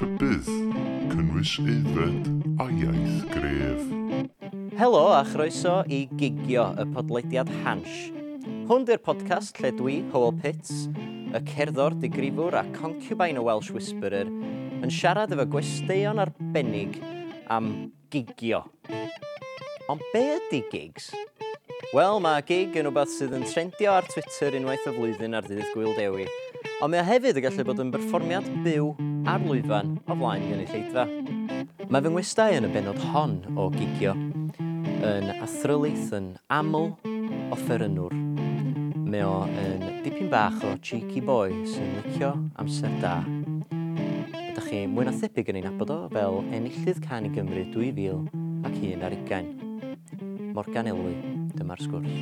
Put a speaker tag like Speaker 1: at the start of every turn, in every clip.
Speaker 1: rhybydd, cynnwys aeddfed a iaith gref.
Speaker 2: Helo a chroeso i Gigio, y podlediad Hans. Hwn di'r podcast lle dwi, Howell Pitts, y cerddor, digrifwr a concubain o Welsh Whisperer, yn siarad efo gwesteion arbennig am gigio. Ond be ydy gigs? Wel, mae gig yn rhywbeth sydd yn trendio ar Twitter unwaith y flwyddyn ar ddydd Gwyl Dewi, ond mae o hefyd yn gallu bod yn berfformiad byw a'r lwyfan o flaen i gynulleidfa. Mae fy ngwestau yn y benod hon o gigio yn athrylaeth yn aml o fferynwr. Mae o yn dipyn bach o cheeky boy sy'n licio amser da. Ydych chi mwy na thebyg yn ei nabod o fel enillydd can i Gymru 2000 ac un ar ugain. Morgan Elwy, dyma'r sgwrs.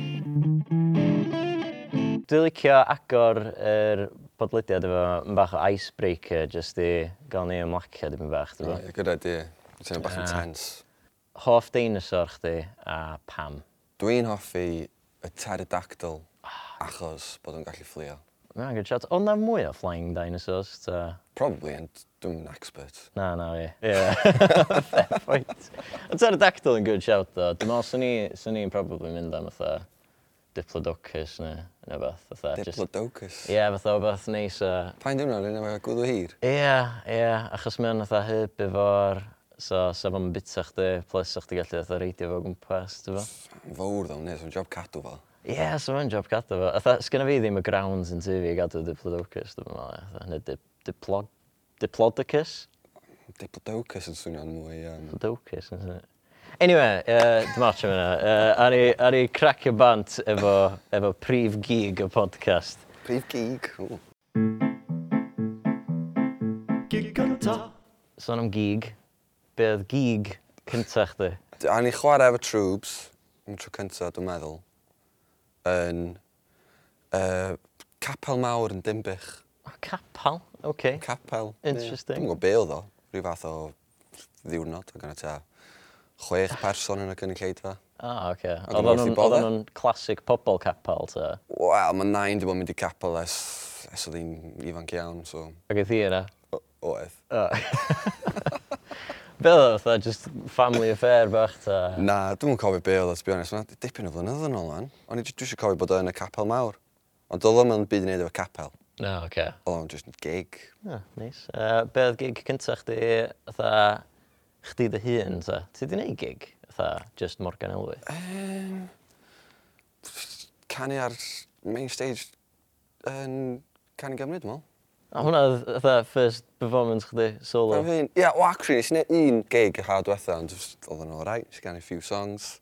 Speaker 2: Dwi'n licio agor yr podlediad efo yn bach o icebreaker jyst i gael ni ymlacio dipyn bach.
Speaker 3: Ie, yeah, gyda di. Ti'n bach yn tens.
Speaker 2: Hoff dinosaur chdi a pam?
Speaker 3: Dwi'n hoffi y pterodactyl achos bod yn gallu fflio.
Speaker 2: Na, good shot. Ond na mwy o flying dinosaurs? Ta...
Speaker 3: Probably, and dwi'n an expert.
Speaker 2: Na, na ie. Yeah. Fair point. Y pterodactyl yn good shout, though. Dwi'n meddwl, swn i'n probably mynd am ytho diplodocus neu neu beth fatha.
Speaker 3: Diplodocus?
Speaker 2: Ie, yeah, fatha o beth neis a...
Speaker 3: Pa'n dwi'n rhan efo gwddw hir?
Speaker 2: Ie, yeah, ie, yeah, achos mae'n fatha hyb efo'r... So, sef fo'n bita chdi, plus o'ch ti gallu fatha reidio fo gwmpas, ti'n fo?
Speaker 3: Fawr ddo, nes, o'n job cadw fel.
Speaker 2: Ie, yeah, so mae'n job gadw fo. Atha, sgynna fi ddim y grounds yn tyfu i gadw diplodocus, dwi'n meddwl. Neu di, diplod, diplodocus?
Speaker 3: Diplodocus yn swnio'n mwy... Um...
Speaker 2: Diplodocus, yn swnio'n Anyway, uh, dim ots am yna. Uh, ar, i, ar i cracio bant efo, efo prif gig y podcast.
Speaker 3: Prif gig? Ooh.
Speaker 1: Gig cynta.
Speaker 2: Son am gig. Be oedd gig cynta chdi?
Speaker 3: A ni chwarae efo troops, yn tro cynta dwi'n meddwl, yn uh, capel mawr yn Dimbych.
Speaker 2: Oh, capel? Oce. Okay.
Speaker 3: Capel.
Speaker 2: Interesting. Yeah.
Speaker 3: Dwi'n gwybod be oedd o, rhyw fath o ddiwrnod o gan y ta chwech person yn y gynulleidfa.
Speaker 2: Ah, oce.
Speaker 3: Okay.
Speaker 2: Oedden nhw'n classic pobl capel, ta?
Speaker 3: Wel, mae nain di bod yn mynd i capel es, es oedd hi'n ifanc iawn, so...
Speaker 2: Ac ydi yna?
Speaker 3: Oedd.
Speaker 2: Be oedd oedd just family affair bach ta?
Speaker 3: Na, dwi'n cofio be oedd, to be honest. Mae'n dipyn o flynyddoedd yn ôl, man. O'n i eisiau cofio bod yn y capel mawr. Ond oedd o'n byd i wneud efo capel.
Speaker 2: No, oce. Okay.
Speaker 3: Oedd o'n just gig.
Speaker 2: Ah, nice. Uh, be oedd gig cyntaf chdi, oedd chdi dy hun, ta? Ti di neud gig? Tha, just Morgan Elwy?
Speaker 3: Um, canu ar main stage yn canu Gymru, dwi'n meddwl.
Speaker 2: A hwnna oedd fatha first performance chdi, solo?
Speaker 3: Ie, yeah, well, actually, nes i neud un gig y hard wetha, ond oedd yn alright, nes i gannu few songs.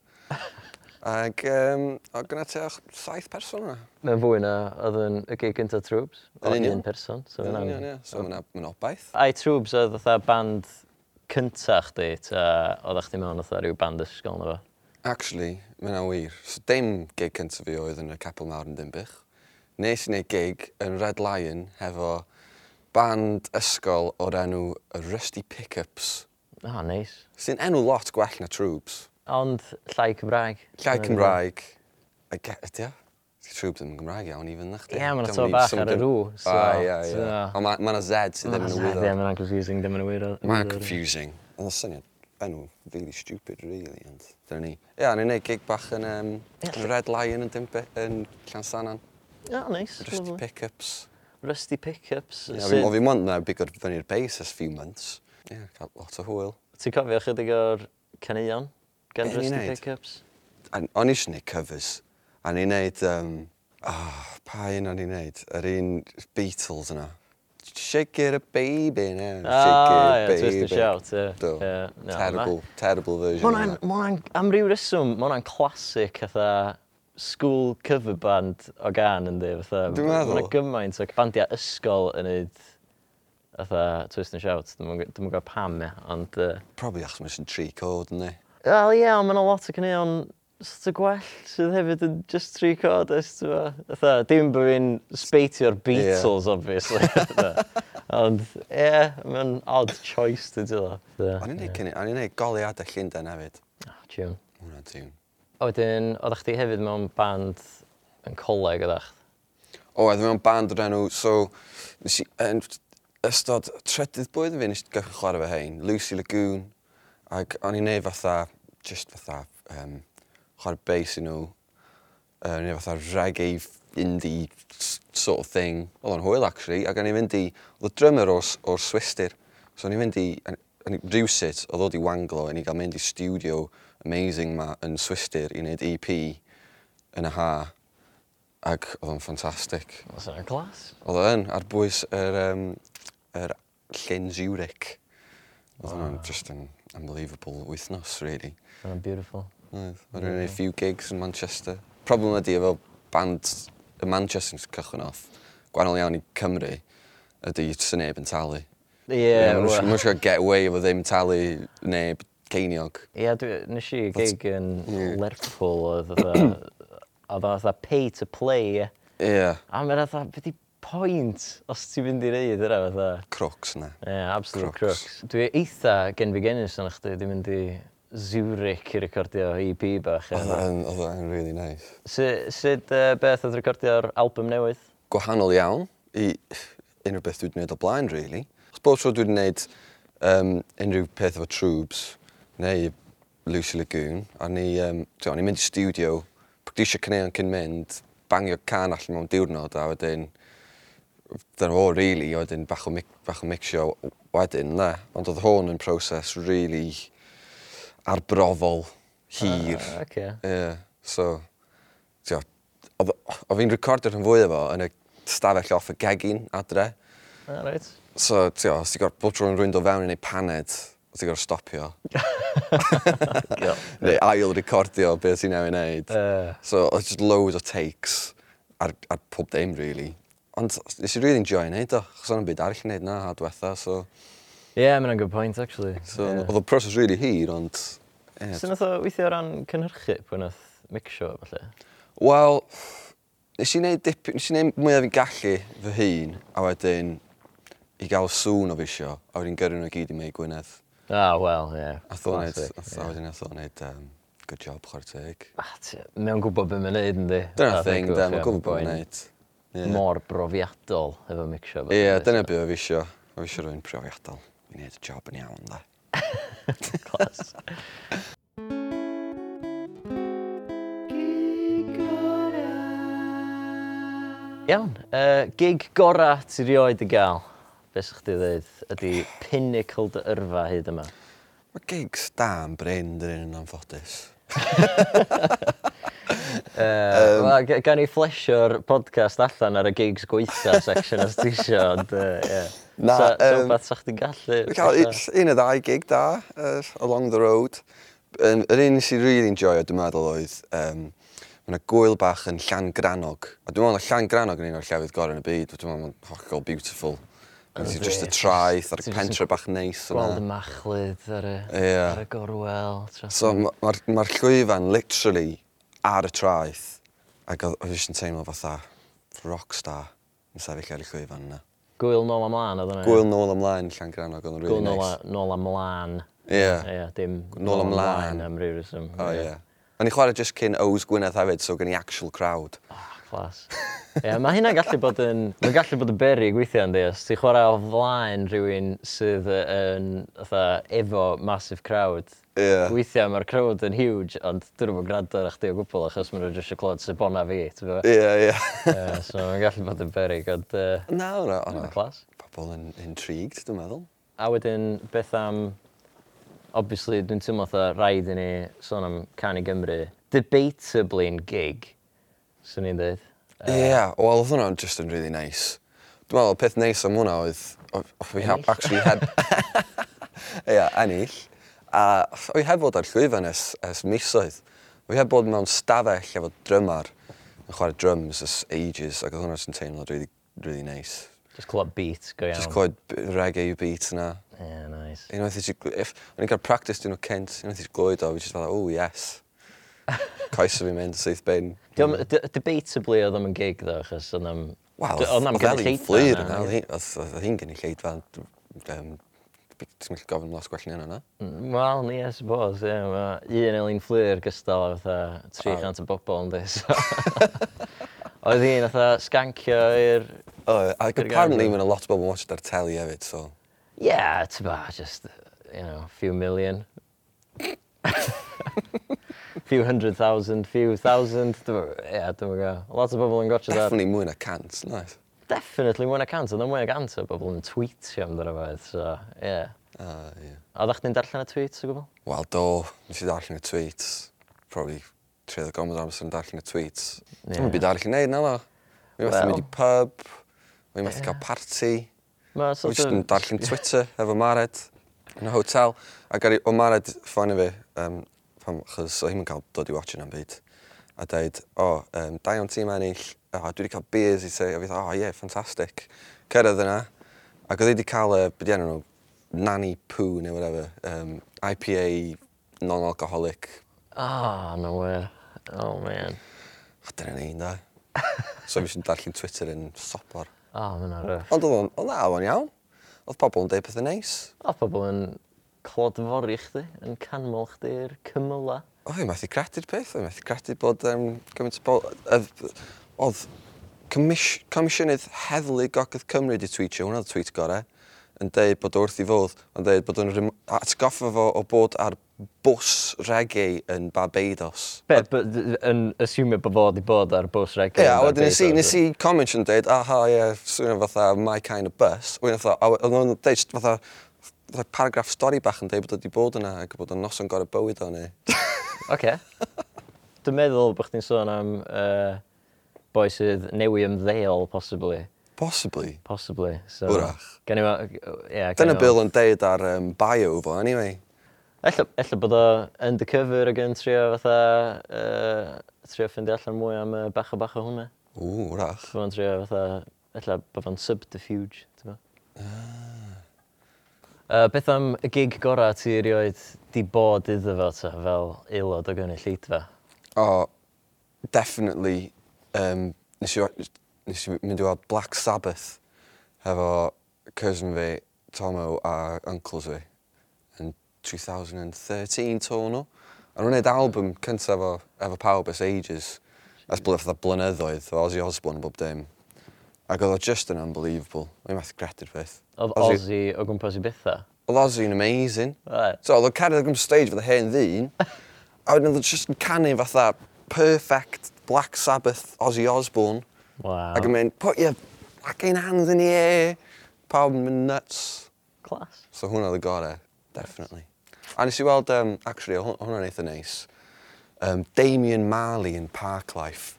Speaker 3: Ac um, oedd gyda ti saith person yna.
Speaker 2: Mae'n fwy na oedd yn y gig gyntaf Troops.
Speaker 3: Yn
Speaker 2: un person. So
Speaker 3: yn
Speaker 2: union,
Speaker 3: ie. So mae'n obaith.
Speaker 2: Ai Troops oedd fatha band cynta chdi, ta oeddech chdi mewn oedd rhyw band ysgol na fo?
Speaker 3: Actually, mae yna wir. So, dim gig cyntaf fi oedd yn y Capel Mawr yn Dimbych. Nes i wneud gig yn Red Lion hefo band ysgol o'r enw y Rusty Pickups.
Speaker 2: Ah, oh, neis. Nice.
Speaker 3: Sy'n enw lot gwell na Troops.
Speaker 2: Ond llai Cymraeg.
Speaker 3: Llai Cymraeg. Ydy o? trwb ddim yn Gymraeg iawn, even na chdi.
Speaker 2: Ie,
Speaker 3: mae'n
Speaker 2: to bach ar y rŵ. So,
Speaker 3: ah, ie, ie. Ond mae yna Z sydd ddim yn wyro.
Speaker 2: Ie, mae'n confusing, ddim yn y wyro.
Speaker 3: Mae'n confusing. Oedd y syniad enw really stupid, really. And dyna ni. Ie, yeah, ni'n neud gig bach yn um, Red Lion yn, Dimpe, yn Llansanan.
Speaker 2: O, oh,
Speaker 3: nice.
Speaker 2: Rusty
Speaker 3: Pickups.
Speaker 2: Rusty Pickups.
Speaker 3: Ie,
Speaker 2: yeah,
Speaker 3: o fi mond na bigod fyny'r bass as few months. Ie, yeah, cael lot o hwyl.
Speaker 2: Ti'n cofio chydig o'r caneuon gan Rusty Pickups?
Speaker 3: O'n i eisiau gwneud covers. A ni'n neud... Um, oh, pa un o'n i'n neud? Yr un Beatles yna. Shake it a baby now.
Speaker 2: Ah,
Speaker 3: Shake it a
Speaker 2: yeah,
Speaker 3: twist
Speaker 2: and shout. Yeah.
Speaker 3: Do.
Speaker 2: Yeah, no,
Speaker 3: terrible,
Speaker 2: ma...
Speaker 3: terrible
Speaker 2: version.
Speaker 3: Mae
Speaker 2: hwnna'n, am ryw reswm, mae hwnna'n classic fatha school cover band o gan yndi, fatha.
Speaker 3: Dwi'n meddwl.
Speaker 2: Mae gymaint o bandiau ysgol yn neud fatha twist and shout. Dwi'n gwybod pam, ie. ond... Uh...
Speaker 3: Probably achos mae'n tri cod, ynddi?
Speaker 2: Wel, ie, yeah, ond mae'n lot o cynnion sort of gwell sydd hefyd yn just tri cordys, ti'n fa. Tha, dim bod fi'n sbeitio'r Beatles, yeah. obviously. Ond, ie, yeah, mae'n odd choice, ti'n dweud.
Speaker 3: O'n i'n neud cynnig, o'n i'n neud goliadau Llundain hefyd.
Speaker 2: O,
Speaker 3: oh, tiwn. Hwna tiwn.
Speaker 2: A wedyn, oeddech chdi hefyd mewn band yn coleg, oeddech?
Speaker 3: O, oedd mewn band o'r enw, so, nes i, yn ystod trydydd bwyd fi, nes i gychwyn chwarae fe hein, Lucy Lagoon, ac o'n i'n neud fatha, just fatha, um, chwarae bass i nhw, uh, neu fatha reggae indie sort of thing. Oedd o'n hwyl, actually, ac o'n i'n mynd i, oedd y drummer o'r, or Swister, so o'n i'n mynd i, yn rhywsut, oedd oedd i wanglo, o'n i'n cael mynd i studio amazing ma yn Swister i wneud EP yn y ha, ac oedd o'n ffantastig.
Speaker 2: Oedd o'n glas?
Speaker 3: Oedd o'n, ar bwys yr, um, yr llyn Zurich. Oedd o'n just an unbelievable wythnos, really.
Speaker 2: Oedd o'n beautiful.
Speaker 3: Oedd. Oedden ni'n gwneud few gigs yn Manchester. Problem ydy efo band y Manchester yn cychwyn off, gwahanol iawn i Cymru, ydy sy'n neb yn talu.
Speaker 2: Ie,
Speaker 3: yeah,
Speaker 2: yeah, Mae'n
Speaker 3: siŵr get away efo ddim talu neb ceiniog.
Speaker 2: Ie, yeah, nes i gig yn
Speaker 3: yeah.
Speaker 2: Lerpwl oedd oedd oedd pay to play. Ie.
Speaker 3: Yeah.
Speaker 2: A mae'n oedd beth point os ti'n mynd i reid yna fatha.
Speaker 3: Crocs na.
Speaker 2: Ie, yeah, absolute
Speaker 3: crocs.
Speaker 2: crocs. Dwi eitha gen fi genus yna chdi, di, dwi'n mynd i Zurich i recordio EP bach.
Speaker 3: Oedd e'n really nice.
Speaker 2: Sut, sut uh, beth oedd recordio'r album newydd?
Speaker 3: Gwahanol iawn i unrhyw beth dwi wedi gwneud o blaen, really. Os bod tro dwi wedi gwneud um, unrhyw peth efo Troops neu Lucy Lagoon, a ni, um, tio, ni mynd i studio, practisio cyneuon cyn mynd, bangio can allan mewn diwrnod, a wedyn, dyna fo, really, a wedyn bach o, mic, bach o mixio wedyn, na. Ond oedd hwn yn proses really arbrofol hir.
Speaker 2: Uh, okay.
Speaker 3: yeah. So, tio, o fi'n recordio'r rhan fwy efo yn y stafell off y gegin adre.
Speaker 2: Ah, uh, right.
Speaker 3: So, tio, os ti'n gorfod bod tro'n rwy'n dod fewn i neud paned, os ti'n gorfod stopio. Neu ail recordio beth ti'n newid wneud.
Speaker 2: Uh.
Speaker 3: So, oedd just loads o takes ar, ar pob dim, really. Ond nes i really enjoy wneud o, chos o'n byd arall i wneud na, a diwetha, so
Speaker 2: yeah, mae'n good point, actually.
Speaker 3: So,
Speaker 2: yeah.
Speaker 3: oedd y proses really hir, ond... Yeah.
Speaker 2: Sut nath o weithio o ran cynhyrchu pwy nath mixio, falle?
Speaker 3: Wel, nes i wneud, dip, nes i wneud mwyaf fi'n gallu fy hun, a wedyn i gael sŵn o fisio, a wedyn gyrru nhw i gyd i mei Gwynedd.
Speaker 2: Ah, wel, ie. Yeah.
Speaker 3: A thôn wneud, a wedyn a thôn wneud, um, good job, chwarteg.
Speaker 2: Ah, ti- mae'n gwybod beth mae'n neud, ynddi?
Speaker 3: Dyna'r
Speaker 2: ah,
Speaker 3: thing, da, mae'n gwybod beth mae'n neud. Yeah.
Speaker 2: Mor brofiadol efo mixio.
Speaker 3: Ie,
Speaker 2: yeah,
Speaker 3: dyna beth o fisio. O fisio rhywun profiadol yn gwneud y job yn iawn, da.
Speaker 2: Clas. Iawn, uh, gig gora ti rioed i gael, beth ydych chi ddweud, ydy pinnacle dy yrfa hyd yma?
Speaker 3: Mae gigs da yn bryn dyn nhw'n anffodus.
Speaker 2: Uh, um, well, gan i flesio'r podcast allan ar y gigs gweitha section os ti isio, ond uh, yeah.
Speaker 3: Na,
Speaker 2: so, so
Speaker 3: um,
Speaker 2: beth sa'ch ti'n gallu?
Speaker 3: Cael un o ddau gig da, uh, along the road. Yr un sy'n really enjoy, dwi'n meddwl, oedd um, mae yna gwyl bach yn llan granog. A dwi'n meddwl, llan granog yn un o'r llefydd gorau yn y byd. Dwi'n meddwl, mae'n hollol beautiful. Mae'n
Speaker 2: sy'n
Speaker 3: just y traeth a'r pentre bach neis.
Speaker 2: Gweld y machlyd ar y,
Speaker 3: yeah.
Speaker 2: ar y gorwel.
Speaker 3: So mae'r ma, ma, ma llwyfan literally ar y traeth. Ac oedd eisiau teimlo fatha rockstar yn sefyll ar y llwyfan yna.
Speaker 2: Gwyl nôl ymlaen oedd hwnna?
Speaker 3: Gwyl nôl ymlaen Llangranog oedd yn
Speaker 2: rili
Speaker 3: Gwyl
Speaker 2: nôl,
Speaker 3: nice.
Speaker 2: nôl ymlaen.
Speaker 3: Ie.
Speaker 2: Ie, dim
Speaker 3: nôl ymlaen
Speaker 2: am ryw reswm.
Speaker 3: O ie. O'n i chwarae just cyn Ows Gwynedd hefyd, so gen i actual crowd.
Speaker 2: Ah, oh, clas. Ie, yeah, mae hynna'n gallu bod yn... Mae'n gallu bod yn beru gweithio yn deus. Ti'n chwarae o flaen rhywun sydd yn... Fatha, efo massive crowd.
Speaker 3: Yeah.
Speaker 2: Weithiau mae'r crowd yn huge, ond dyn nhw'n gwrando ar chdi o gwbl achos maen nhw'n jyst yn clod sy'n bona fi.
Speaker 3: Ie, ie.
Speaker 2: So mae'n gallu bod yn berig, ond... Uh,
Speaker 3: na, na, na.
Speaker 2: Clas.
Speaker 3: Pobl yn intrigued, dwi'n meddwl.
Speaker 2: A wedyn, beth am... Obviously, dwi'n teimlo fatha rhaid i ni sôn am Can i Gymru. Debatably yn gig, swn i'n dweud.
Speaker 3: Ie, uh, yeah, wel, oedd hwnna'n just yn really nice. Dwi'n meddwl, peth neis am hwnna oedd...
Speaker 2: Ennill?
Speaker 3: actually had... Ie, yeah, ennill. A wi heb fod ar llwyfan es, es misoedd. Wi heb bod mewn stafell efo drymar yn chwarae drums ys ages, ac oedd hwnna sy'n teimlo really, really nice.
Speaker 2: Just clywed beat, go iawn.
Speaker 3: Just clywed reggae beat yna.
Speaker 2: Yeah, nice.
Speaker 3: Unwaith i ti... O'n i'n cael practice dyn nhw Kent, unwaith i ti glwyd o, fi just fel, oh yes. Coes o fi mynd, syth bin.
Speaker 2: Debatably oedd am yn gig ddo, achos oedd am...
Speaker 3: Wel,
Speaker 2: oedd am
Speaker 3: gynnu
Speaker 2: lleidfa.
Speaker 3: Oedd hi'n gynnu lleidfa ti'n gallu gofyn lot gwell ni yna, na?
Speaker 2: Mm, wel, ni, I suppose, ie. Yeah, mae un Elin Fflir gystal a fatha 300 o bobl yn dweud. Oedd hi'n fatha sgancio i'r...
Speaker 3: Oh, ac apparently mae'n a lot o bobl yn watched ar teli hefyd, so...
Speaker 2: Yeah, it's about just, you know, few million. few hundred thousand, few thousand, yeah, dwi'n gwybod. Lot o bobl yn gotcha that.
Speaker 3: Definitely mwy na cant, nice
Speaker 2: definitely mwy na cant, oedd yn mwy na cant o bobl yn tweetio amdano fe, so, ie. Yeah.
Speaker 3: Uh, yeah.
Speaker 2: A ddech chi'n darllen y tweets o gwbl?
Speaker 3: Wel, do. Nes i darllen y tweets. Probably 30 gomod amser yn darllen y tweets.
Speaker 2: Yeah.
Speaker 3: Dwi'n byd arall i wneud, na lo. Mi well.
Speaker 2: methu
Speaker 3: mynd i pub, mi methu yeah. cael party.
Speaker 2: Ma,
Speaker 3: so Wyst yn darllen Twitter efo Mared yn y hotel. Ac ar o Mared ffonio fi, um, pam, chos o hi'n cael dod i watch yna'n byd a dweud, o, oh, um, da iawn tîm ennill, oh, dwi wedi cael beers i ti, a fi o, oh, ie, yeah, ffantastig. Cyrraedd yna, ac oedd wedi cael y, beth yna nhw, nanny poo neu whatever, um, IPA non-alcoholic.
Speaker 2: Ah, oh, no way. Oh, man.
Speaker 3: O, dyna ni, da. so fi sy'n darllen Twitter yn sopor.
Speaker 2: Ah, oh, mae'n arwyr.
Speaker 3: Ond oedd o'n dda, o'n iawn. Oedd pobl yn deud pethau neis.
Speaker 2: Oedd pobl yn clodfori chdi, yn canmol chdi'r cymyla
Speaker 3: o, oh, methu credu'r peth, oedd methu credu bod um, gymaint o bobl... Oedd comisiynydd heddlu Gogledd Cymru di tweetio, hwnna oedd tweet gorau, yn deud bod wrth i fod, yn deud bod yn atgoffa fo o bod ar bws reggae yn Barbados.
Speaker 2: Be, yn asiwmio bod fod i bod ar bws reggae
Speaker 3: yeah,
Speaker 2: yn Barbados?
Speaker 3: Ie, nes i comment yn deud, aha, ie, yeah, swnio fatha my kind of bus. Wedyn fatha, oedd nhw'n deud fatha, fatha paragraff stori bach yn deud bod wedi bod yna ac bod yn noson gorau bywyd o'n i.
Speaker 2: Oce. Okay. Dwi'n meddwl bod chdi'n sôn am uh, boi sydd newi ymddeol, possibly.
Speaker 3: Possibly?
Speaker 2: Possibly. So,
Speaker 3: Wrach.
Speaker 2: Gen i ma... Yeah,
Speaker 3: Dyna Bill yn deud ar um, bio fo, anyway.
Speaker 2: Ella, ella bod o undercover ag yn trio fatha... Uh, trio ffindi allan mwy am uh, bach o bach o hwnna.
Speaker 3: Ww, wrach.
Speaker 2: Fy'n trio fatha... Ella bod o'n subterfuge, ti'n Ah. Uh, beth am y gig gorau ti erioed di bod iddo fo ta fel aelod o gynnu lleidfa?
Speaker 3: O, oh, definitely. Um, nes, i, nes i mynd i weld Black Sabbath hefo cousin fi, Tomo a uncles fi yn 2013 to nhw. A nhw'n gwneud album cyntaf efo, efo pawb ys ages. That's blwyddyn fatha blynyddoedd, o Ozzy Osbourne bob dim. Ac oedd o just yn unbelievable. Mae'n i'n methu gredu'r peth.
Speaker 2: Oedd
Speaker 3: Ozzy
Speaker 2: o gwmpas i bethau?
Speaker 3: Oedd Ozzy'n amazing.
Speaker 2: Right.
Speaker 3: So, oedd o'n cario ddim stage fydd hen ddyn, a wedyn oedd just yn canu fatha perfect Black Sabbath Ozzy Osbourne.
Speaker 2: Wow.
Speaker 3: Ac yn mynd, put your fucking hands in the air. Pawb yn mynd nuts.
Speaker 2: Class.
Speaker 3: So hwnna oedd y gorau, definitely. A nes i weld, um, actually, hw- hwnna'n eitha neis. Um, Damien Marley in Parklife.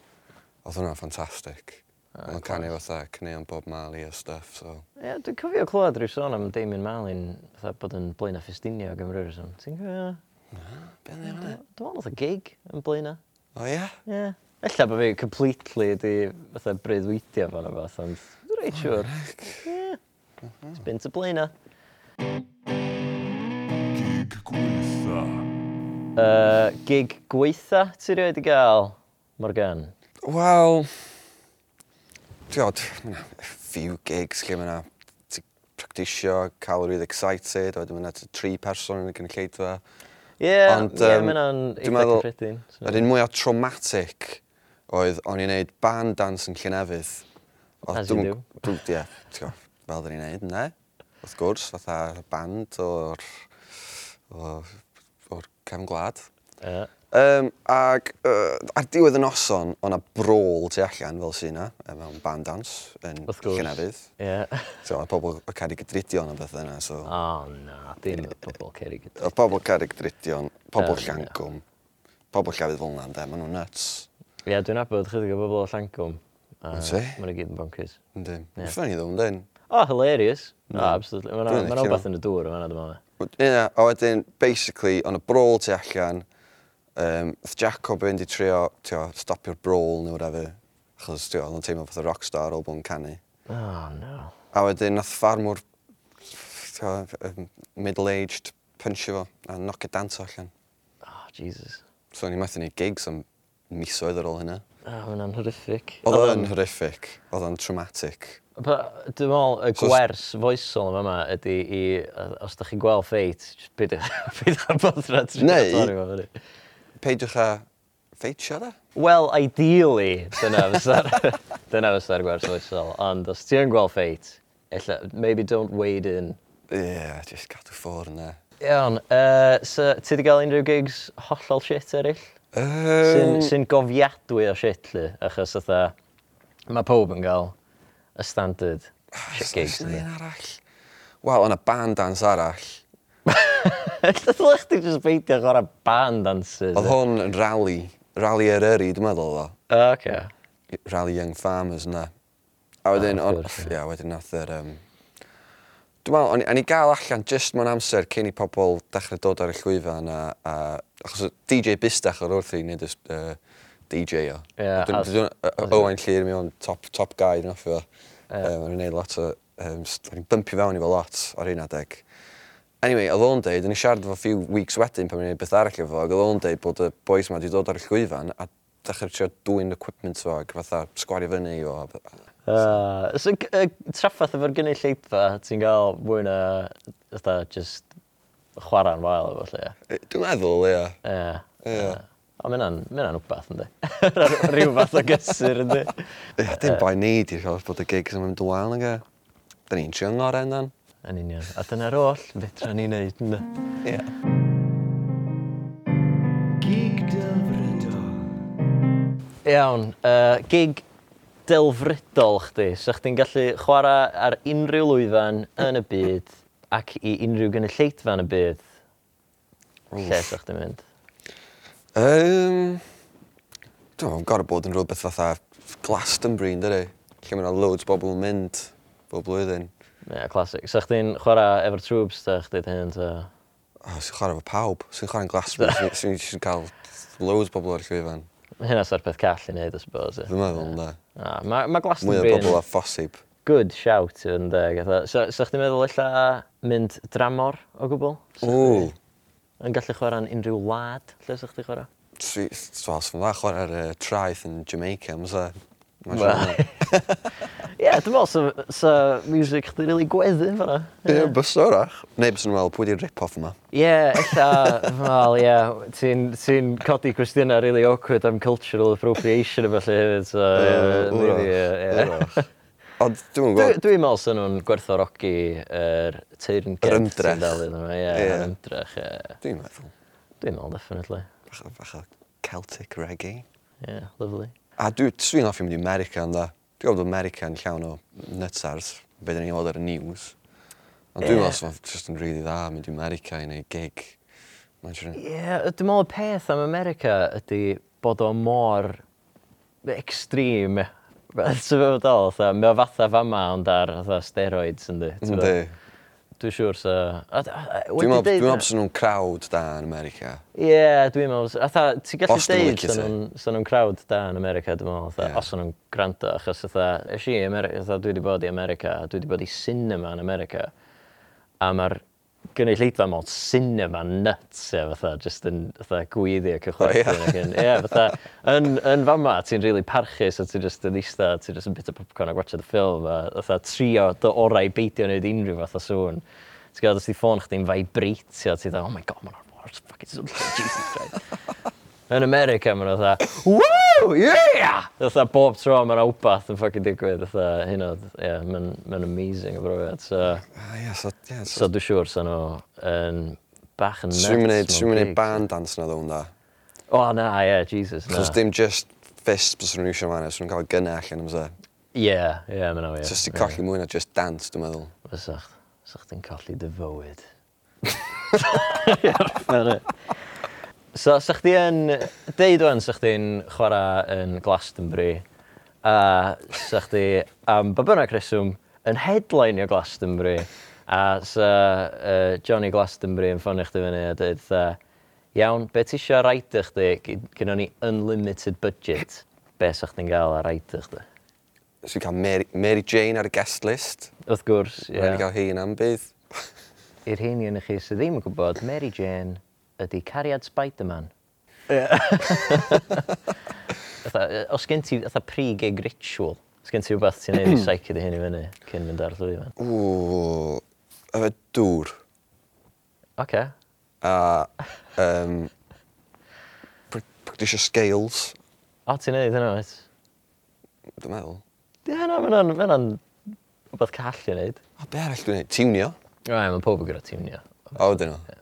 Speaker 3: Oedd hwnna'n ffantastig. Uh, Mae'n canu fatha cneuon bob Marley a stuff, so...
Speaker 2: Ie, yeah, dwi'n cofio clywed rhyw sôn am Damien Marley'n fatha bod yn blaen a ffestinio ag ymryr sôn. Ti'n cofio?
Speaker 3: Na, beth yna?
Speaker 2: E dwi'n meddwl oedd y gig yn blaen a.
Speaker 3: O ie?
Speaker 2: Ie. Yeah. Ella bod fi completely di fatha breuddwydio fan o fath, ond dwi'n reit siwr. Ie. Mhm. It's been to blaen a.
Speaker 1: Gig gweitha.
Speaker 2: Uh, gig gweitha ti rioed i gael, Morgan?
Speaker 3: Wel, tiod, few gigs lle mae yna practisio, cael rwy'n excited, a wedyn mae yna tri person yn y gynulleidfa.
Speaker 2: Ie, yeah,
Speaker 3: Ond,
Speaker 2: yeah,
Speaker 3: um,
Speaker 2: mae
Speaker 3: yna'n
Speaker 2: eitha
Speaker 3: meddwl,
Speaker 2: cyffredin. So.
Speaker 3: un mwyaf traumatic oedd o'n i'n neud band dance yn Llynefydd.
Speaker 2: As you do.
Speaker 3: Dwi'n, ie, ti'n fel dyn ni'n neud, ne? Wrth gwrs, fatha band o'r, o'r, or cefn gwlad.
Speaker 2: Yeah.
Speaker 3: Um, ac uh, ar diwedd y noson, o'na brôl tu allan fel sy'n na, mewn band dance yn Llynefydd.
Speaker 2: Ie. Yeah.
Speaker 3: so, mae pobl yn caru gydridion a beth yna. So.
Speaker 2: O, oh, na, dim y pobl caru gydridion.
Speaker 3: Oedd pobl caru gydridion, pobl
Speaker 2: um,
Speaker 3: Llangwm, yeah. pobl llafydd fel yna, de, maen nhw'n nuts.
Speaker 2: Ie, yeah, dwi'n abod chydig o bobl o Llangwm.
Speaker 3: Uh,
Speaker 2: maen nhw gyd yn bonkers. Ynddi.
Speaker 3: Yeah. Ffynnu ddo, dyn.
Speaker 2: O, oh, hilarious. No,
Speaker 3: no
Speaker 2: absolutely. Mae'n rhywbeth yn y dŵr yma, dwi'n meddwl.
Speaker 3: Ie, a wedyn, basically, o'n y brôl tu allan, Um, Fydd Jacob yn di trio tio, stopio'r brawl neu whatever, achos tio, oedd yn teimlo fath o rockstar o bo'n canu.
Speaker 2: Oh, no.
Speaker 3: A wedyn, nath ffarmwr middle-aged punchio fo a knock it dance allan.
Speaker 2: Oh, Jesus.
Speaker 3: So, ni methu ni gigs am misoedd ar ôl hynna.
Speaker 2: Oh, hwnna'n horrific.
Speaker 3: Oedd o'n horrific. Oedd o'n traumatic.
Speaker 2: Dwi'n meddwl, y gwers foesol yma yma ydy i, os da chi'n gweld ffeit, just peidiwch ar bodra.
Speaker 3: Neu, peidiwch a feitio da?
Speaker 2: Wel, ideally, dyna fysa'r dyna fysa'r gwers oesol. Ond os ti yn gweld ffeit, ella, maybe don't wade in.
Speaker 3: Ie, yeah, just gadw ffwr yna.
Speaker 2: Iawn, uh, so ti wedi cael unrhyw gigs hollol shit eraill?
Speaker 3: Um...
Speaker 2: Sy'n sy gofiadwy o shit, li, achos otha, mae pob yn cael y standard ah, shit gigs.
Speaker 3: Oes arall? Wel, yna band dance arall.
Speaker 2: Ydych chdi jyst beidio gorau band dancers?
Speaker 3: Oedd hwn yn rally, rally Eryri, dwi'n meddwl o.
Speaker 2: O, oce.
Speaker 3: Rally Young Farmers yna. A wedyn,
Speaker 2: Ah, wrth gwrs, ie.
Speaker 3: ia, wedyn nath yr... Um, dwi'n meddwl, o'n i- o'n i gael allan just mewn amser cyn i pobl dechrau dod ar y llwyfan a, a achos y DJ Bistach o'r wrth i wneud y uh, DJ o.
Speaker 2: Ie, a-
Speaker 3: Dwi'n Owain Llyr, mi o'n top, top guy, dwi'n offi fo.
Speaker 2: Ie.
Speaker 3: Um, O'n i'n gwneud lot o... Um, o'n i'n bympio fewn i fo lot ar un adeg. Anyway, oedd o'n deud, yn i siarad efo few weeks wedyn pan mae'n beth arall efo, ac oedd o'n deud bod y boys yma wedi dod ar y llwyfan a dechrau trio dwy'n equipment fo, ac fatha sgwario fyny i fo.
Speaker 2: Uh, so, uh, traffaith efo'r gynnu lleidfa, ti'n cael mwy na, fatha, just chwarae'n wael efo lle.
Speaker 3: E, dwi'n meddwl, ia.
Speaker 2: Ie.
Speaker 3: Ia.
Speaker 2: O, mae hynna'n wbath, ynddi. Rhyw fath o gysur, ynddi.
Speaker 3: Ia, dim boi ni, di'r ffordd bod y gigs yn mynd yn wael, ynddi. E? Da ni'n trio ngor endan.
Speaker 2: Yn union. A dyna'r oll fedra ni'n neud. yna.
Speaker 3: Ie. Yeah. Gig delfrydol.
Speaker 2: Iawn. Uh, gig delfrydol chdi. So chdi'n gallu chwarae ar unrhyw lwyfan yn y byd ac i unrhyw gynulleidfa yn y byd. Lle sa chdi'n mynd?
Speaker 3: Um, Dwi'n meddwl, gorau bod yn rhywbeth fatha Glastonbury, yn dydy? Lle mae yna loads bobl yn mynd bob blwyddyn.
Speaker 2: Ie, yeah, classic. So chdi'n chwarae efo'r troops, da chdi dy hyn, ta?
Speaker 3: Oh, sy'n chwarae efo pawb. Sy'n chwarae'n Glasgow, sy'n sy'n cael loads bobl o'r llwyfan.
Speaker 2: Hynna sy'n peth call i wneud, I suppose.
Speaker 3: Dwi'n meddwl,
Speaker 2: na. Mae ma Glastonbury...
Speaker 3: Mwy o bobl a phosib.
Speaker 2: Good shout yn deg. So, so chdi'n meddwl illa mynd dramor o gwbl? So,
Speaker 3: Ww.
Speaker 2: Yn gallu chwarae'n unrhyw wlad, lle sy'ch chdi chwarae?
Speaker 3: Wel, sy'n dda chwarae'r uh, traeth yn Jamaica,
Speaker 2: mwysa Ie, dwi'n meddwl sa, sa music chdi rili really yn fyna.
Speaker 3: Ie, yeah. yeah, bys orach. Neu bys yn meddwl, pwy di'r rip-off yma?
Speaker 2: Ie, yeah, illa, fel, ie. Ti'n ti codi cwestiynau really awkward am cultural appropriation a felly hefyd. So, Ie, yeah,
Speaker 3: wrach, Ond dwi'n gwybod...
Speaker 2: Dwi'n meddwl sy'n nhw'n gwerthorogi yr
Speaker 3: er
Speaker 2: sy'n dal iddyn nhw, Ie, yr ymdrech. ie.
Speaker 3: Dwi'n meddwl.
Speaker 2: Dwi'n meddwl, definitely.
Speaker 3: Bach o Celtic reggae.
Speaker 2: Ie, yeah, lovely.
Speaker 3: A dwi, swn hoffi mynd i America ynda. Dwi'n gwybod America yn llawn o nutsars, be dyn ni'n gweld ar y news. Ond dwi'n meddwl yeah. just yn rili dda mynd i America i neud gig.
Speaker 2: Ie, dwi'n meddwl y peth am America ydy bod o mor extreme. Ti'n meddwl, mae o fatha fama ond ar fatha steroids yndi.
Speaker 3: Yndi.
Speaker 2: Dwi'n siŵr so...
Speaker 3: Dwi'n meddwl dwi bod nhw'n crowd da yn America.
Speaker 2: Ie, yeah, dwi'n meddwl. Atha, ti'n gallu deud sy'n nhw'n crowd da yn America, dwi'n meddwl, yeah. os nhw'n gwrando, achos atha, eisiau i America, atha, dwi wedi bod i America, dwi wedi bod i cinema yn America, a mae'r gynulleidfa mewn cinema nuts, ie, fatha, just yn fatha, gwyddi ac
Speaker 3: yn Ie,
Speaker 2: Oh, yeah. fatha, yn, yn fama, ti'n really parchus, a ti'n just yn eista, ti'n just yn bit o popcorn a gwachod the film, a fatha, trio dy orau beidio wneud unrhyw fath o sŵn. Ti'n gael, os di ffôn chdi'n vibrate, ti'n dweud, oh my god, mae'n o'r Jesus Christ. Yn America maen nhw fatha, woo, yeah! Fatha bob tro mae'n awbath yn ffocin digwydd, fatha hyn oedd, ie, yeah, mae'n ma amazing o brofiad. So,
Speaker 3: uh, yeah, so, yeah,
Speaker 2: so,
Speaker 3: so
Speaker 2: dwi'n siŵr sa'n nhw yn bach yn nuts.
Speaker 3: Swn i'n mynd band dance na ddwn da.
Speaker 2: O oh, na, ie, yeah, Jesus, na.
Speaker 3: Cos dim just fist bys nhw'n eisiau fan, e, swn i'n cael gynna allan am se.
Speaker 2: Ie, ie, mae'n o, ie.
Speaker 3: Just i colli mwy na just dance, dwi'n meddwl.
Speaker 2: Fysach, fysach ti'n colli dy fywyd. Ie, So, sa chdi yn... Deud o'n sa chdi'n chwarae yn Glastonbury a sa chdi am bynnag reswm yn headline o Glastonbury a sa uh, Johnny Glastonbury yn ffonio chdi fyny a dweud uh, iawn, be ti eisiau rhaid i chdi gyda ni unlimited budget be sa chdi'n gael ar i chdi?
Speaker 3: So, cael Mary, Mary Jane ar y guest list.
Speaker 2: Wrth gwrs, ie.
Speaker 3: Yeah. Rwy'n cael hi yn am bydd.
Speaker 2: I'r hyn i yn chi sydd ddim yn gwybod, Mary Jane ydy cariad Spider-Man. Yeah. os gen ti fatha pre-gig e ritual, os gen ti rhywbeth ti'n neud i saic dy hyn i fyny cyn mynd ar llwyfan?
Speaker 3: Ww, efo dŵr.
Speaker 2: Oce.
Speaker 3: A um, practisio scales.
Speaker 2: O, ti'n neud hynna, oes?
Speaker 3: Dwi'n meddwl.
Speaker 2: Ie, na, mae'n mae'n rhywbeth call i wneud.
Speaker 3: O, be arall dwi'n neud? Tiwnio?
Speaker 2: Rai, mae pob yn gyda tiwnio.
Speaker 3: O, dyn nhw.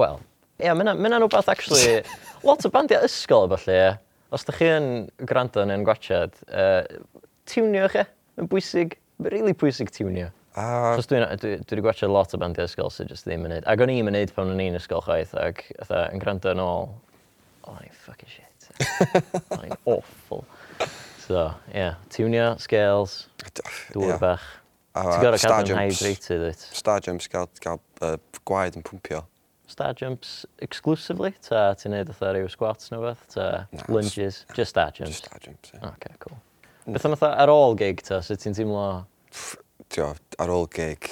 Speaker 2: Wel, Ie, mae yna'n rhywbeth, actually, lot o bandiau ysgol, falle. Os ydych chi yn gwrando neu'n gwachod, uh, tiwnio chi. Mae'n bwysig, mae'n really bwysig tiwnio.
Speaker 3: Uh,
Speaker 2: Chos dwi wedi gwachio lot o bandiau ysgol sydd jyst ddim yn neud. Ac o'n i'n neud pan o'n i'n ysgol chwaith, ac ytha, yn gwrando yn ôl, oh, I'm fucking shit. Oh, I'm awful. So, ie, yeah, tiwnio, scales, dŵr
Speaker 3: yeah.
Speaker 2: bach.
Speaker 3: Uh,
Speaker 2: Ti'n gorau cadw'n hydrated, it.
Speaker 3: Star jumps gael, gael uh, gwaed yn pwmpio
Speaker 2: star jumps exclusively? Ta ti'n neud fatha rhyw squats neu beth? Ta
Speaker 3: nah,
Speaker 2: lunges? Nah, just star jumps?
Speaker 3: Just star jumps, ie.
Speaker 2: Yeah. Okay, cool. Mm. Beth am fatha ar ôl gig ta? Sut ti'n teimlo?
Speaker 3: Tio, ar ôl gig,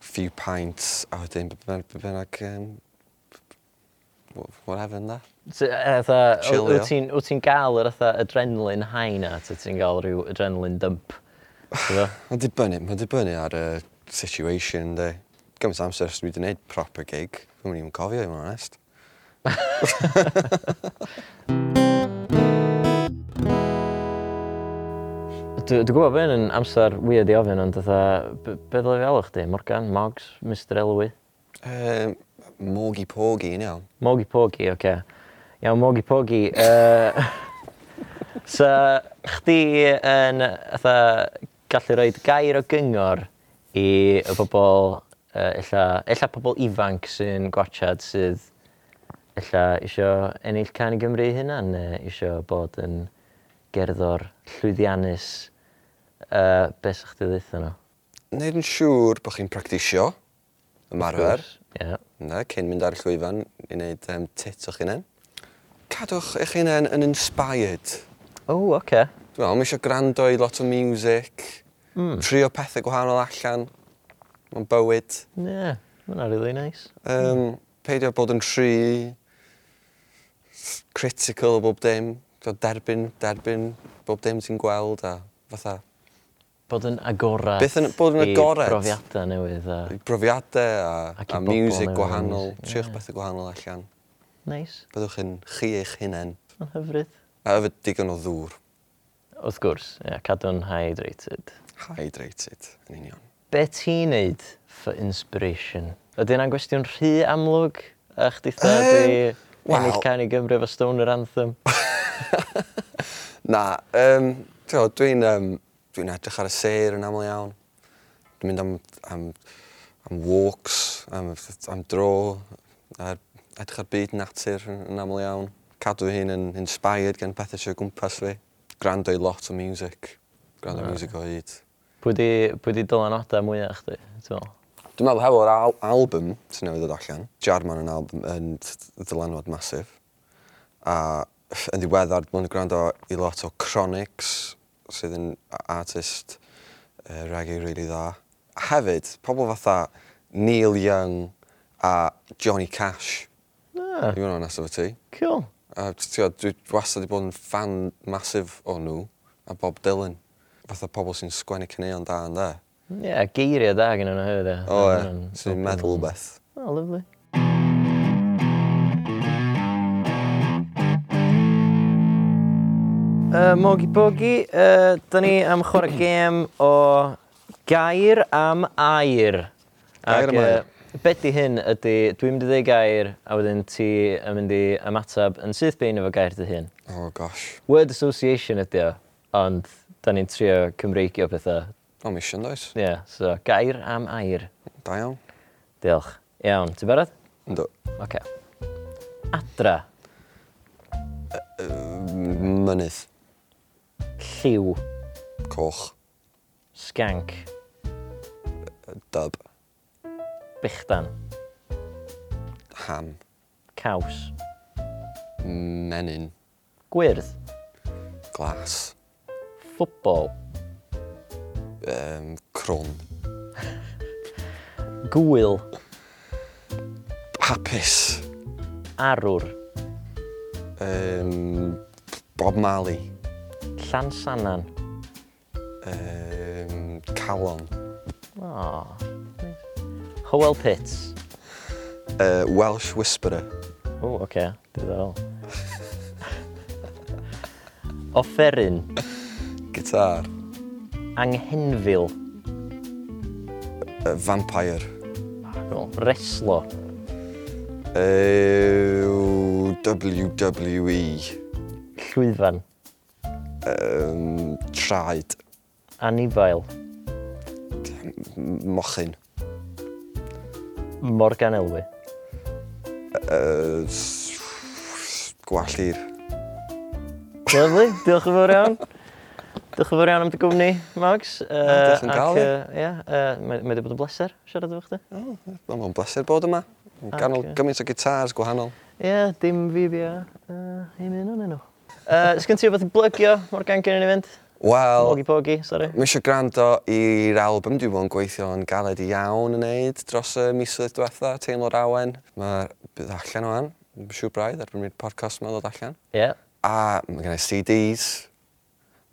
Speaker 3: few pints, a wedyn bynnag um, whatever yn da. yna.
Speaker 2: Wyt ti'n ti gael yr adrenalin high na, ta ti'n gael rhyw adrenalin dump?
Speaker 3: Mae'n dibynnu, mae'n dibynnu ar y situation, de gymaint amser os dwi wedi gwneud proper gig. Dwi'n mynd i'n cofio, i fod yn onest.
Speaker 2: Dwi'n gwybod bod yn amser weird i ofyn, ond dda, be ddod i alw chdi? Morgan, Moggs, Mr Elwy?
Speaker 3: Ehm, um, Mogi Pogi, yn iawn.
Speaker 2: Mogi Pogi, oce. Okay. Iawn, Mogi Pogi. Uh, so, chdi yn atha, gallu rhoi gair o gyngor i y bobl uh, illa, illa pobl ifanc sy'n gwachad sydd illa isio ennill can i Gymru hynna neu isio bod yn gerddor llwyddiannus uh, beth sy'ch ti ddeitha nhw?
Speaker 3: Neud yn siŵr bod chi'n practisio ymarfer.
Speaker 2: Yeah.
Speaker 3: Na, cyn mynd ar y llwyfan i wneud um, tit o'ch hunain. Cadwch eich hunain yn inspired.
Speaker 2: O, oce. Okay.
Speaker 3: Dwi'n meddwl, mae eisiau gwrando i lot o music,
Speaker 2: mm.
Speaker 3: trio pethau gwahanol allan mae'n bywyd.
Speaker 2: Ie, yeah, mae'n really nice.
Speaker 3: Um, peidio bod yn rhy critical o bob dim. Derbyn, derbyn bob dim ti'n gweld a fatha
Speaker 2: bod yn agorad
Speaker 3: Beth yn, bod yn agorad
Speaker 2: i brofiadau newydd a...
Speaker 3: I brofiadau a, a,
Speaker 2: a
Speaker 3: music gwahanol.
Speaker 2: Yeah.
Speaker 3: Triwch bethau gwahanol allan.
Speaker 2: Nice.
Speaker 3: Byddwch yn chi eich hunain.
Speaker 2: Yn hyfryd.
Speaker 3: A yfyd digon o ddŵr.
Speaker 2: Wrth gwrs, yeah, cadw'n hydrated.
Speaker 3: Hydrated, yn union
Speaker 2: be ti'n neud for inspiration? Ydy yna'n gwestiwn rhy amlwg? A chdi thad
Speaker 3: um,
Speaker 2: i well.
Speaker 3: ennill
Speaker 2: can i Gymru efo Stoner Anthem?
Speaker 3: Na, um, dwi'n um, dwi edrych ar y ser yn aml iawn. Dwi'n mynd am, am, am walks, am, am dro, a edrych ar byd natur yn aml iawn. Cadw hi'n yn inspired gan pethau sy'n gwmpas fi. Grando i lot o music. Grando
Speaker 2: right.
Speaker 3: music o hyd.
Speaker 2: Pwy di, pwy di dylanodau mwyaf chdi, ti'n meddwl?
Speaker 3: Dwi'n meddwl hefo'r al album sy'n newydd ddod allan, Jarman yn, album, yn dylanwad masif, a yn ddiweddar, dwi'n gwrando i lot o Chronics, sydd yn artist uh, reggae really dda. A Hefyd, pobl fatha Neil Young a Johnny Cash.
Speaker 2: Ah.
Speaker 3: Dwi'n gwneud nesaf y ti.
Speaker 2: Cool.
Speaker 3: A, dwi wastad wedi bod yn fan masif o nhw a Bob Dylan fatha pobl sy'n sgwennu caneuon da yn da.
Speaker 2: Ie, yeah, geiriau da gen nhw hefyd.
Speaker 3: O
Speaker 2: oh,
Speaker 3: e, sy'n meddwl beth.
Speaker 2: O, oh, lyflu. Uh, Mogi Bogi, uh, da ni am chwarae gêm o gair am air.
Speaker 3: Gair am air.
Speaker 2: Uh, be di hyn ydy, dwi'n mynd i ddweud gair a wedyn ti yn mynd i ymateb yn syth bein efo gair dy hyn.
Speaker 3: Oh gosh.
Speaker 2: Word association ydy o, ond da ni'n trio Cymreigio pethau.
Speaker 3: O, mission, does?
Speaker 2: Ie, yeah, so gair am air.
Speaker 3: Da iawn.
Speaker 2: Diolch. Iawn, ti'n barod?
Speaker 3: Ynddo.
Speaker 2: Oce. Okay. Adra.
Speaker 3: Uh, mynydd.
Speaker 2: Lliw.
Speaker 3: Coch.
Speaker 2: Sgank.
Speaker 3: Uh, dub.
Speaker 2: Bichdan.
Speaker 3: Ham.
Speaker 2: Caws.
Speaker 3: Menyn.
Speaker 2: Gwyrdd.
Speaker 3: Glas
Speaker 2: ffwbol?
Speaker 3: Um, crwn.
Speaker 2: Gwyl.
Speaker 3: Hapus.
Speaker 2: Arwr.
Speaker 3: Um, Bob Marley.
Speaker 2: Llansannan.
Speaker 3: Um, Calon.
Speaker 2: Oh. Howell Pitts.
Speaker 3: Uh, Welsh Whisperer.
Speaker 2: O, oh, oce. Okay. Diddorol. Offeryn
Speaker 3: gitar?
Speaker 2: Anghenfil.
Speaker 3: Uh, vampire.
Speaker 2: Cool. Reslo.
Speaker 3: Uh, WWE.
Speaker 2: Llwyfan.
Speaker 3: Um, traed.
Speaker 2: Anifail.
Speaker 3: Mochyn.
Speaker 2: Morgan Elwy.
Speaker 3: Uh, gwallir.
Speaker 2: Lovely, diolch yn fawr iawn. Diolch yn fawr iawn am dy gwmni, Mags. Uh,
Speaker 3: yn gael
Speaker 2: i. Yeah, uh, mae wedi bod yn bleser siarad efo chdi.
Speaker 3: Oh, mae'n bleser bod yma. Ganol gymaint o gitars gwahanol.
Speaker 2: Ie, yeah, dim fi bia. Uh, un un o'n enw. Uh, Sgyn ti beth i blygio o'r gan gen i ni fynd?
Speaker 3: Wel...
Speaker 2: Ogi pogi, sori.
Speaker 3: Mi eisiau gwrando i'r album dwi bod yn gweithio yn galed iawn yn neud dros y misoedd diwetha, teimlo'r awen. Mae bydd allan o'n, an. Siw braidd erbyn mi'r podcast yma ddod allan.
Speaker 2: Ie. Yeah.
Speaker 3: A mae gen i CDs,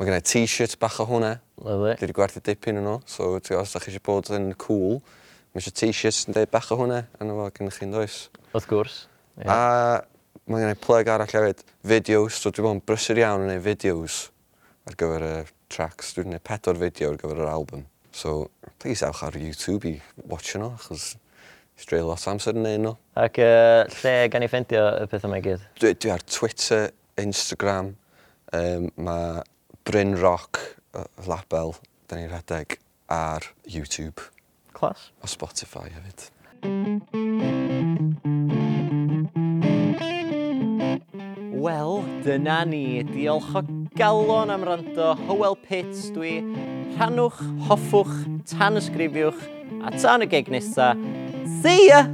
Speaker 3: Mae gennau t-shirts bach o hwnna.
Speaker 2: Lyfli.
Speaker 3: Dwi wedi gwerthu dipyn yn nhw, so ti os ydych chi eisiau bod yn cool, mae eisiau t-shirts yn deud bach o hwnna, yna fo gennych chi'n does.
Speaker 2: Wrth gwrs. Yeah.
Speaker 3: A mae gennau plug arall hefyd, Fideos. so dwi'n bod yn brysur iawn yn gwneud fideos ar gyfer y tracks. Dwi'n gwneud pedwar fideo ar gyfer yr album. So, please awch ar YouTube i watch nhw, achos Stray lot amser yn un nhw.
Speaker 2: Ac uh, lle gan i ffendio y pethau mae gyd?
Speaker 3: Dwi, dwi ar Twitter, Instagram, um, mae Bryn Rock Label, da ni'n rhedeg ar YouTube.
Speaker 2: Clas.
Speaker 3: O Spotify hefyd.
Speaker 2: Wel, dyna ni. Diolch o galon am rando. Howell Pits dwi. Rhannwch, hoffwch, tan ysgrifiwch, a tan y geg nesa. See ya!